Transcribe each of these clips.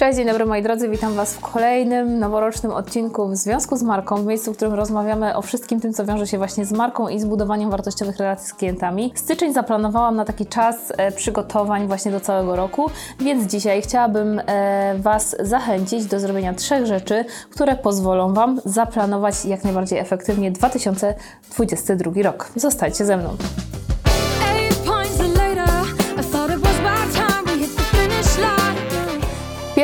Cześć, dzień dobry moi drodzy, witam Was w kolejnym noworocznym odcinku w związku z marką, w miejscu, w którym rozmawiamy o wszystkim tym, co wiąże się właśnie z marką i z budowaniem wartościowych relacji z klientami. Styczeń zaplanowałam na taki czas e, przygotowań właśnie do całego roku, więc dzisiaj chciałabym e, Was zachęcić do zrobienia trzech rzeczy, które pozwolą Wam zaplanować jak najbardziej efektywnie 2022 rok. Zostańcie ze mną.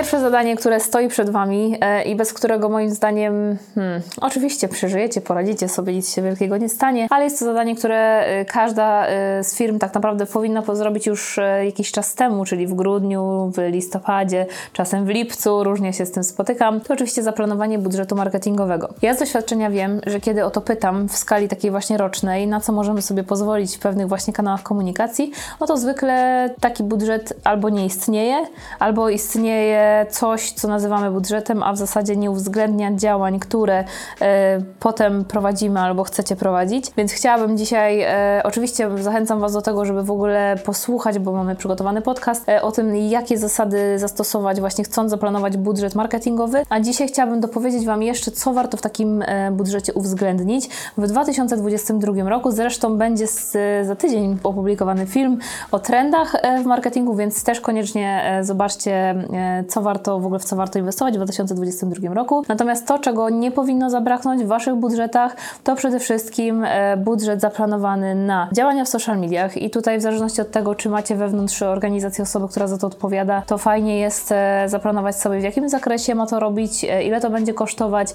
Pierwsze zadanie, które stoi przed Wami e, i bez którego moim zdaniem, hmm, oczywiście przeżyjecie, poradzicie sobie, nic się wielkiego nie stanie, ale jest to zadanie, które e, każda e, z firm tak naprawdę powinna po- zrobić już jakiś czas temu, czyli w grudniu, w listopadzie, czasem w lipcu, różnie się z tym spotykam. To oczywiście zaplanowanie budżetu marketingowego. Ja z doświadczenia wiem, że kiedy o to pytam w skali takiej właśnie rocznej, na co możemy sobie pozwolić w pewnych właśnie kanałach komunikacji, no to zwykle taki budżet albo nie istnieje, albo istnieje coś, co nazywamy budżetem, a w zasadzie nie uwzględnia działań, które e, potem prowadzimy albo chcecie prowadzić. Więc chciałabym dzisiaj, e, oczywiście zachęcam Was do tego, żeby w ogóle posłuchać, bo mamy przygotowany podcast e, o tym, jakie zasady zastosować, właśnie chcąc zaplanować budżet marketingowy. A dzisiaj chciałabym dopowiedzieć Wam jeszcze, co warto w takim budżecie uwzględnić. W 2022 roku zresztą będzie z, za tydzień opublikowany film o trendach w marketingu, więc też koniecznie zobaczcie, co warto, w ogóle w co warto inwestować w 2022 roku. Natomiast to, czego nie powinno zabraknąć w Waszych budżetach, to przede wszystkim e, budżet zaplanowany na działania w social mediach i tutaj w zależności od tego, czy macie wewnątrz organizacji osobę, która za to odpowiada, to fajnie jest e, zaplanować sobie, w jakim zakresie ma to robić, e, ile to będzie kosztować,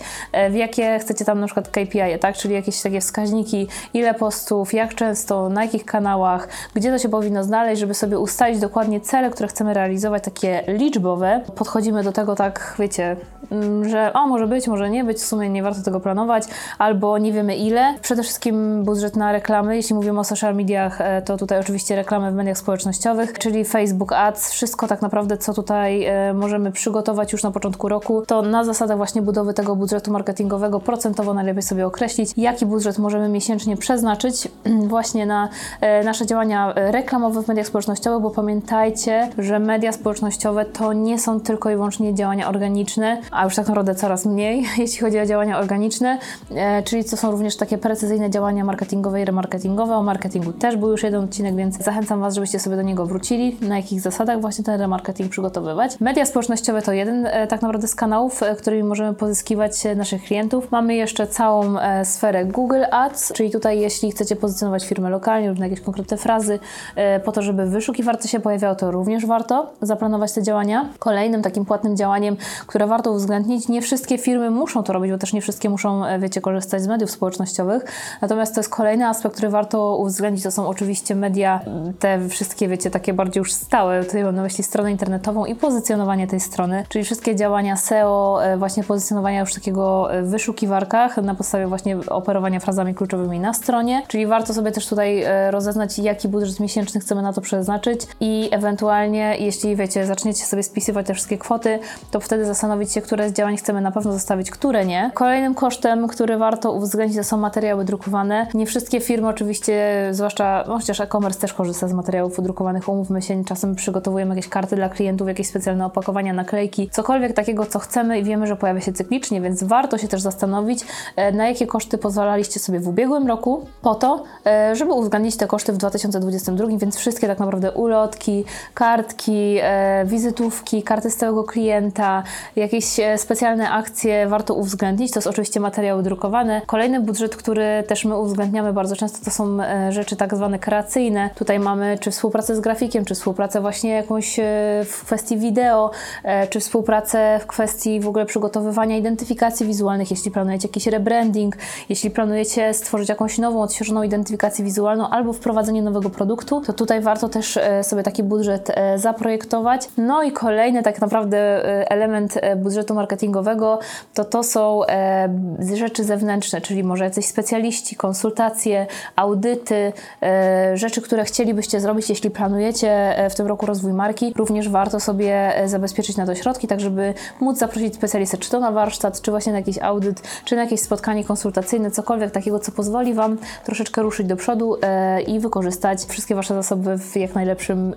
w jakie chcecie tam na przykład KPI, tak, czyli jakieś takie wskaźniki, ile postów, jak często, na jakich kanałach, gdzie to się powinno znaleźć, żeby sobie ustalić dokładnie cele, które chcemy realizować, takie liczbowe. Podchodzimy do tego tak, wiecie, mm, że o, może być, może nie być, w sumie nie warto tego planować, albo nie wiemy ile. Przede wszystkim budżet na reklamy, jeśli mówimy o social mediach, e, to tutaj oczywiście reklamy w mediach społecznościowych, czyli Facebook Ads, wszystko tak naprawdę, co tutaj e, możemy przygotować już na początku roku, to na zasadach właśnie budowy tego budżetu marketingowego procentowo najlepiej sobie określić, jaki budżet możemy miesięcznie przeznaczyć właśnie na e, nasze działania reklamowe w mediach społecznościowych, bo pamiętajcie, że media społecznościowe to nie są tylko i wyłącznie działania organiczne, a już tak naprawdę coraz mniej, jeśli chodzi o działania organiczne, e, czyli to są również takie precyzyjne działania marketingowe i remarketingowe. O marketingu też był już jeden odcinek, więc zachęcam Was, żebyście sobie do niego wrócili, na jakich zasadach właśnie ten remarketing przygotowywać. Media społecznościowe to jeden e, tak naprawdę z kanałów, e, którymi możemy pozyskiwać naszych klientów. Mamy jeszcze całą sferę Google Ads, czyli tutaj jeśli chcecie pozycjonować firmę lokalnie lub na jakieś konkretne frazy, po to, żeby wyszukiwarce się pojawiało, to również warto zaplanować te działania. Kolejnym takim płatnym działaniem, które warto uwzględnić, nie wszystkie firmy muszą to robić, bo też nie wszystkie muszą, e, wiecie, korzystać z mediów społecznościowych. Natomiast to jest kolejny aspekt, który warto uwzględnić, to są oczywiście media, te wszystkie, wiecie, takie bardziej już stałe. Tutaj mam na myśli stronę internetową i pozycjonowanie tej strony, czyli wszystkie działania SEO, e, właśnie pozycjonowania już takiego e, w wyszukiwarkach na podstawie właśnie operowania frazami kluczowymi na stronie, czyli warto sobie też tutaj e, rozeznać, jaki budżet miesięczny chcemy na to przeznaczyć i ewentualnie, jeśli wiecie, zaczniecie sobie spisywać te wszystkie kwoty, to wtedy zastanowić się, które z działań chcemy na pewno zostawić, które nie. Kolejnym kosztem, który warto uwzględnić, to są materiały drukowane. Nie wszystkie firmy oczywiście, zwłaszcza, no chociaż e-commerce też korzysta z materiałów drukowanych, umówmy się, czasem przygotowujemy jakieś karty dla klientów, jakieś specjalne opakowania, naklejki, cokolwiek takiego, co chcemy i wiemy, że pojawia się cyklicznie, więc warto się też zastanowić, e, na jakie koszty pozwalaliście sobie w ubiegłym roku, po to, e, żeby uwzględnić te koszty w 2022, więc wszystkie tak naprawdę ulotki, kartki, e, wizytówki, karty stałego klienta, jakieś e, specjalne akcje warto uwzględnić. To jest oczywiście materiały drukowane. Kolejny budżet, który też my uwzględniamy bardzo często, to są e, rzeczy tak zwane kreacyjne. Tutaj mamy czy współpracę z grafikiem, czy współpracę właśnie jakąś e, w kwestii wideo, czy współpracę w kwestii w ogóle przygotowywania identyfikacji wizualnych, jeśli planujecie jakiś rebranding, jeśli planujecie stworzyć jakąś nową, odświeżoną identyfikację wizualną albo wprowadzenie nowego produktu, to tutaj warto też sobie taki budżet zaprojektować. No i kolejny tak naprawdę e, element e, budżetu marketingowego, to to są e, rzeczy zewnętrzne, czyli może jacyś specjaliści, konsultacje, audyty, rzeczy, które chcielibyście zrobić, jeśli planujecie w tym roku rozwój marki. Również warto sobie zabezpieczyć na to środki, tak żeby móc zaprosić specjalistę, czy to na warsztat, czy właśnie na jakiś audyt, czy na jakieś spotkanie konsultacyjne, cokolwiek takiego, co pozwoli Wam troszeczkę ruszyć do przodu i wykorzystać wszystkie Wasze zasoby w jak najlepszym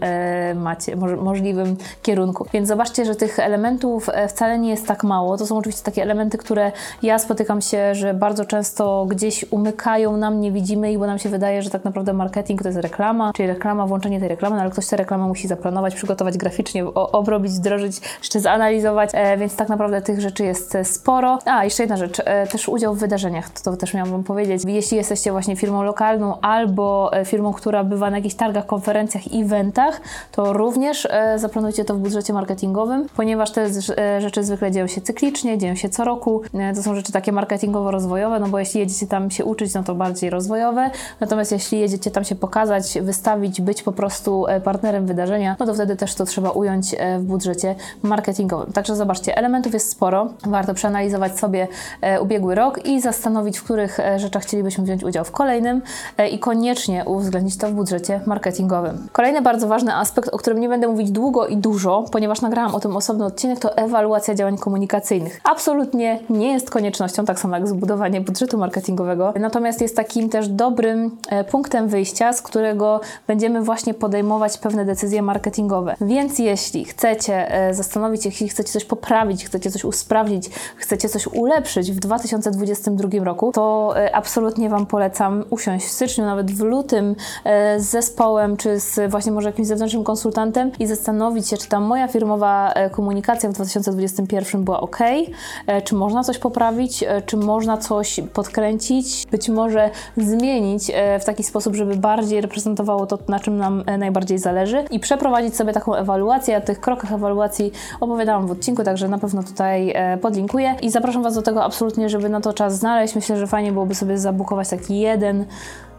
macie, moż, możliwym kierunku. Więc zobaczcie, że tych elementów e, wcale nie jest tak mało. To są oczywiście takie elementy, które ja spotykam się, że bardzo często gdzieś umykają nam, nie widzimy ich, bo nam się wydaje, że tak naprawdę marketing to jest reklama, czyli reklama, włączenie tej reklamy, no ale ktoś tę reklamę musi zaplanować, przygotować graficznie, obrobić, wdrożyć, jeszcze zanalizować, e, więc tak naprawdę tych rzeczy jest e, sporo. A, jeszcze jedna rzecz, też udział w wydarzeniach, to, to też miałam Wam powiedzieć. Jeśli jesteście właśnie firmą lokalną albo firmą, która bywa na jakichś targach, konferencjach, eventach, to również zaplanujcie to w budżecie marketingowym, ponieważ te e, rzeczy zwykle dzieją się cyklicznie, dzieją się co roku. E, To są rzeczy takie marketingowo-rozwojowe, no bo jeśli jedziecie tam się uczyć, no to bardziej rozwojowe. Natomiast jeśli jedziecie tam się pokazać, wystawić, być po prostu e, partnerem wydarzenia, no to wtedy też to trzeba ująć w budżecie marketingowym. Także zobaczcie, elementów jest sporo. Warto przeanalizować sobie ubiegły rok i zastanowić, w których rzeczach chcielibyśmy wziąć udział w kolejnym i koniecznie uwzględnić to w budżecie marketingowym. Kolejny bardzo ważny aspekt, o którym nie będę mówić długo i dużo, ponieważ nagrałam o tym osobny odcinek, to ewaluacja działań komunikacyjnych. Absolutnie nie jest koniecznością, tak samo jak zbudowanie budżetu marketingowego, natomiast jest takim też dobrym e, punktem wyjścia, z którego będziemy właśnie podejmować pewne decyzje marketingowe. Więc jeśli chcecie e, zastanowić się, jeśli chcecie coś poprawić, chcecie coś usprawnić, chcecie coś ulepszyć w 2022 roku, to e, absolutnie Wam polecam usiąść w styczniu, nawet w lutym z zespołem, czy z właśnie może jakimś zewnętrznym konsultantem i zastanowić się, czy ta moja firmowa e, komunikacja w 2021 była ok, e, czy można coś poprawić, e, czy można coś podkręcić, być może zmienić w taki sposób, żeby bardziej reprezentowało to, na czym nam najbardziej zależy i przeprowadzić sobie taką ewaluację. O tych krokach ewaluacji opowiadałam w odcinku, także na pewno tutaj podlinkuję i zapraszam Was do tego absolutnie, żeby na to czas znaleźć. Myślę, że fajnie byłoby sobie zabukować taki jeden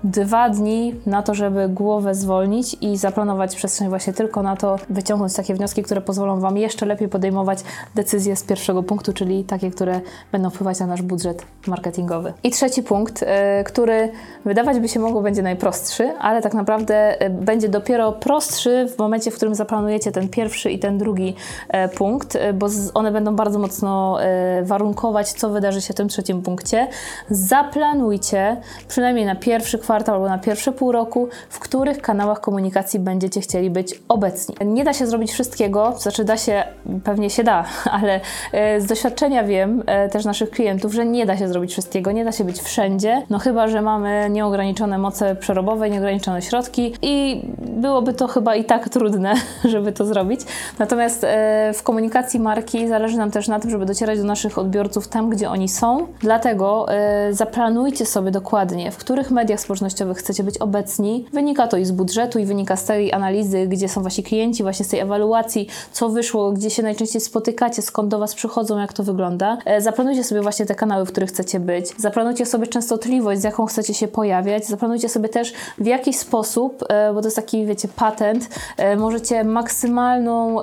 dwa dni na to, żeby głowę zwolnić i zaplanować przestrzeń właśnie tylko na to, wyciągnąć takie wnioski, które pozwolą Wam jeszcze lepiej podejmować decyzje z pierwszego punktu, czyli takie, które będą wpływać na nasz budżet marketingowy. I trzeci punkt, y, który wydawać by się mogło będzie najprostszy, ale tak naprawdę y, będzie dopiero prostszy w momencie, w którym zaplanujecie ten pierwszy i ten drugi e, punkt, y, bo one będą bardzo mocno e, warunkować, co wydarzy się w tym trzecim punkcie. Zaplanujcie przynajmniej na pierwszy kwartał albo na pierwsze pół roku, w których kanałach komunikacji będziecie chcieli być obecni. Nie da się zrobić wszystkiego, znaczy da się, pewnie się da, ale e, z doświadczenia wiem e, też naszych klientów, że nie da się zrobić wszystkiego, nie da się być wszędzie, no chyba, że mamy nieograniczone moce przerobowe, nieograniczone środki i byłoby to chyba i tak trudne, żeby to zrobić. Natomiast e, w komunikacji marki zależy nam też na tym, żeby docierać do naszych odbiorców tam, gdzie oni są. Dlatego zaplanujcie sobie dokładnie, w których mediach społecznościowych chcecie być obecni. Wynika to i z budżetu, i wynika z tej analizy, gdzie są wasi klienci, właśnie z tej ewaluacji, co wyszło, gdzie się najczęściej spotykacie, skąd do was przychodzą, jak to wygląda. E, Zaplanujcie sobie właśnie te kanały, w których chcecie być. Zaplanujcie sobie częstotliwość, z jaką chcecie się pojawiać. Zaplanujcie sobie też w jaki sposób, e, bo to jest taki, wiecie, patent, e, możecie maksymalną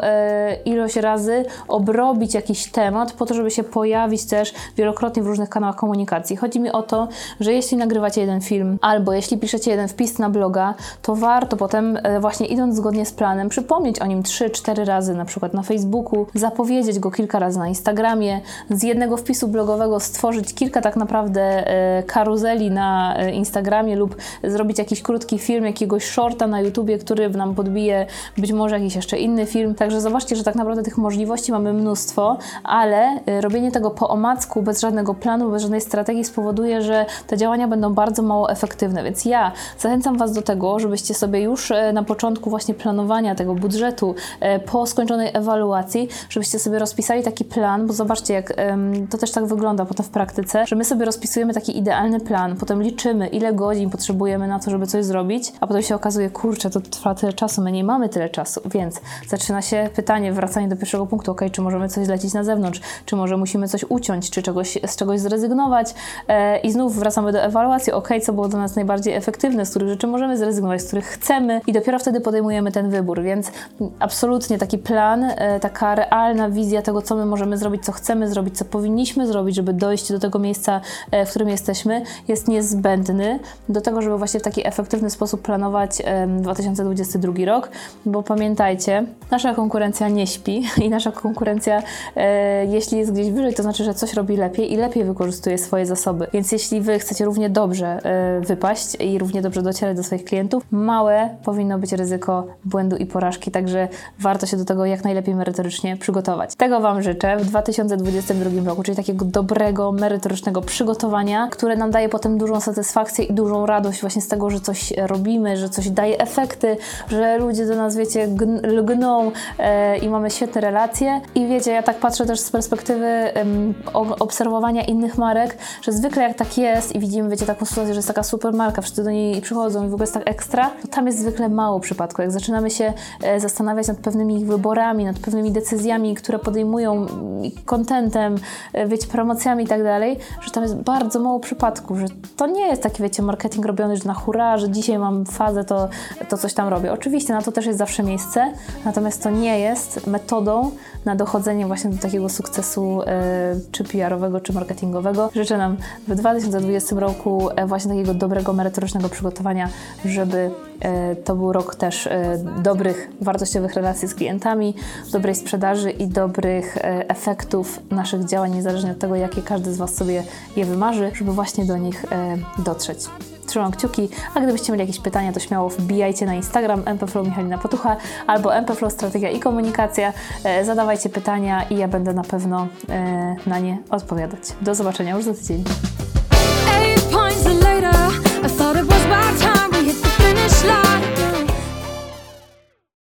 ilość razy obrobić jakiś temat po to, żeby się pojawić też wielokrotnie w różnych kanałach komunikacji. Chodzi mi o to, że jeśli nagrywacie jeden film albo jeśli piszecie jeden wpis na bloga, to warto potem e, właśnie idąc zgodnie z planem przypomnieć o nim 3-4 razy na przykład na Facebooku, zapowiedzieć go kilka razy na Instagramie, z jednego wpisu blogowego stworzyć kilka tak naprawdę e, karuzeli na e, Instagramie lub zrobić jakiś krótki film, jakiegoś shorta na YouTubie, który nam podbije być może jakiś jeszcze inny film. Także zobaczcie, że tak naprawdę tych możliwości mamy mnóstwo, ale robienie tego po omacku, bez żadnego planu, bez żadnej strategii spowoduje, że te działania będą bardzo mało efektywne. Więc ja zachęcam Was do tego, żebyście sobie już e, na początku właśnie planowania tego budżetu, e, po skończonej ewaluacji, żebyście sobie rozpisali taki plan, bo zobaczcie, jak to też tak wygląda potem w praktyce, że my sobie rozpisujemy taki idealny plan, potem liczymy, ile godzin potrzebujemy na to, żeby coś zrobić, a potem się okazuje, kurczę, to trwa tyle czasu, my nie mamy tyle czasu, więc zaczyna się pytanie, wracanie do pierwszego punktu, ok, czy możemy coś zlecić na zewnątrz, czy może musimy coś uciąć, czy czegoś, z czegoś zrezygnować e, i znów wracamy do ewaluacji, ok, co było dla nas najbardziej efektywne, z których rzeczy możemy zrezygnować, z których chcemy i dopiero wtedy podejmujemy ten wybór, więc absolutnie taki plan, e, taka realna wizja tego, co my możemy zrobić, co chcemy zrobić, co powinniśmy zrobić, żeby dojść do tego miejsca, e, w którym jesteśmy, jest niezbędny do tego, żeby właśnie w taki efektywny sposób planować em, 2022 rok, bo pamiętajcie, nasza konkurencja nie śpi i nasza konkurencja, e, jeśli jest gdzieś wyżej, to znaczy, że coś robi lepiej i lepiej wykorzystuje swoje zasoby. Więc jeśli Wy chcecie równie dobrze e, i równie dobrze docierać do swoich klientów, małe powinno być ryzyko błędu i porażki, także warto się do tego jak najlepiej merytorycznie przygotować. Tego Wam życzę w 2022 roku, czyli takiego dobrego, merytorycznego przygotowania, które nam daje potem dużą satysfakcję i dużą radość właśnie z tego, że coś robimy, że coś daje efekty, że ludzie do nas, wiecie, gn- lgną e, i mamy świetne relacje. I wiecie, ja tak patrzę też z perspektywy em, obserwowania innych marek, że zwykle jak tak jest i widzimy, wiecie, taką sytuację, że jest taka super marka, wszyscy do niej przychodzą i w ogóle jest tak ekstra, to tam jest zwykle mało przypadku. Jak zaczynamy się e, zastanawiać nad pewnymi ich wyborami, nad pewnymi decyzjami, które podejmują, mm, kontentem, e, wiecie, promocjami i tak dalej, że tam jest bardzo mało przypadków, że to nie jest taki, wiecie, marketing robiony, że na hura, że dzisiaj mam fazę, to, to coś tam robię. Oczywiście na to też jest zawsze miejsce, natomiast to nie jest metodą na dochodzenie właśnie do takiego sukcesu e, czy PR-owego, czy marketingowego. Życzę nam w 2020 roku właśnie takiego dobrego, merytorycznego przygotowania, żeby e, to był rok też e, dobrych, wartościowych relacji z klientami, dobrej sprzedaży i dobrych e, efektów naszych działań, niezależnie od tego, jakie każdy z Was sobie je wymarzy, żeby właśnie do nich dotrzeć. Trzymam kciuki, a gdybyście mieli jakieś pytania, to śmiało wbijajcie na Instagram mpflow Michalina Potucha albo mpflow Strategia i Komunikacja. Zadawajcie pytania i ja będę na pewno na nie odpowiadać. Do zobaczenia już za tydzień. I thought it was my time we hit the finish line.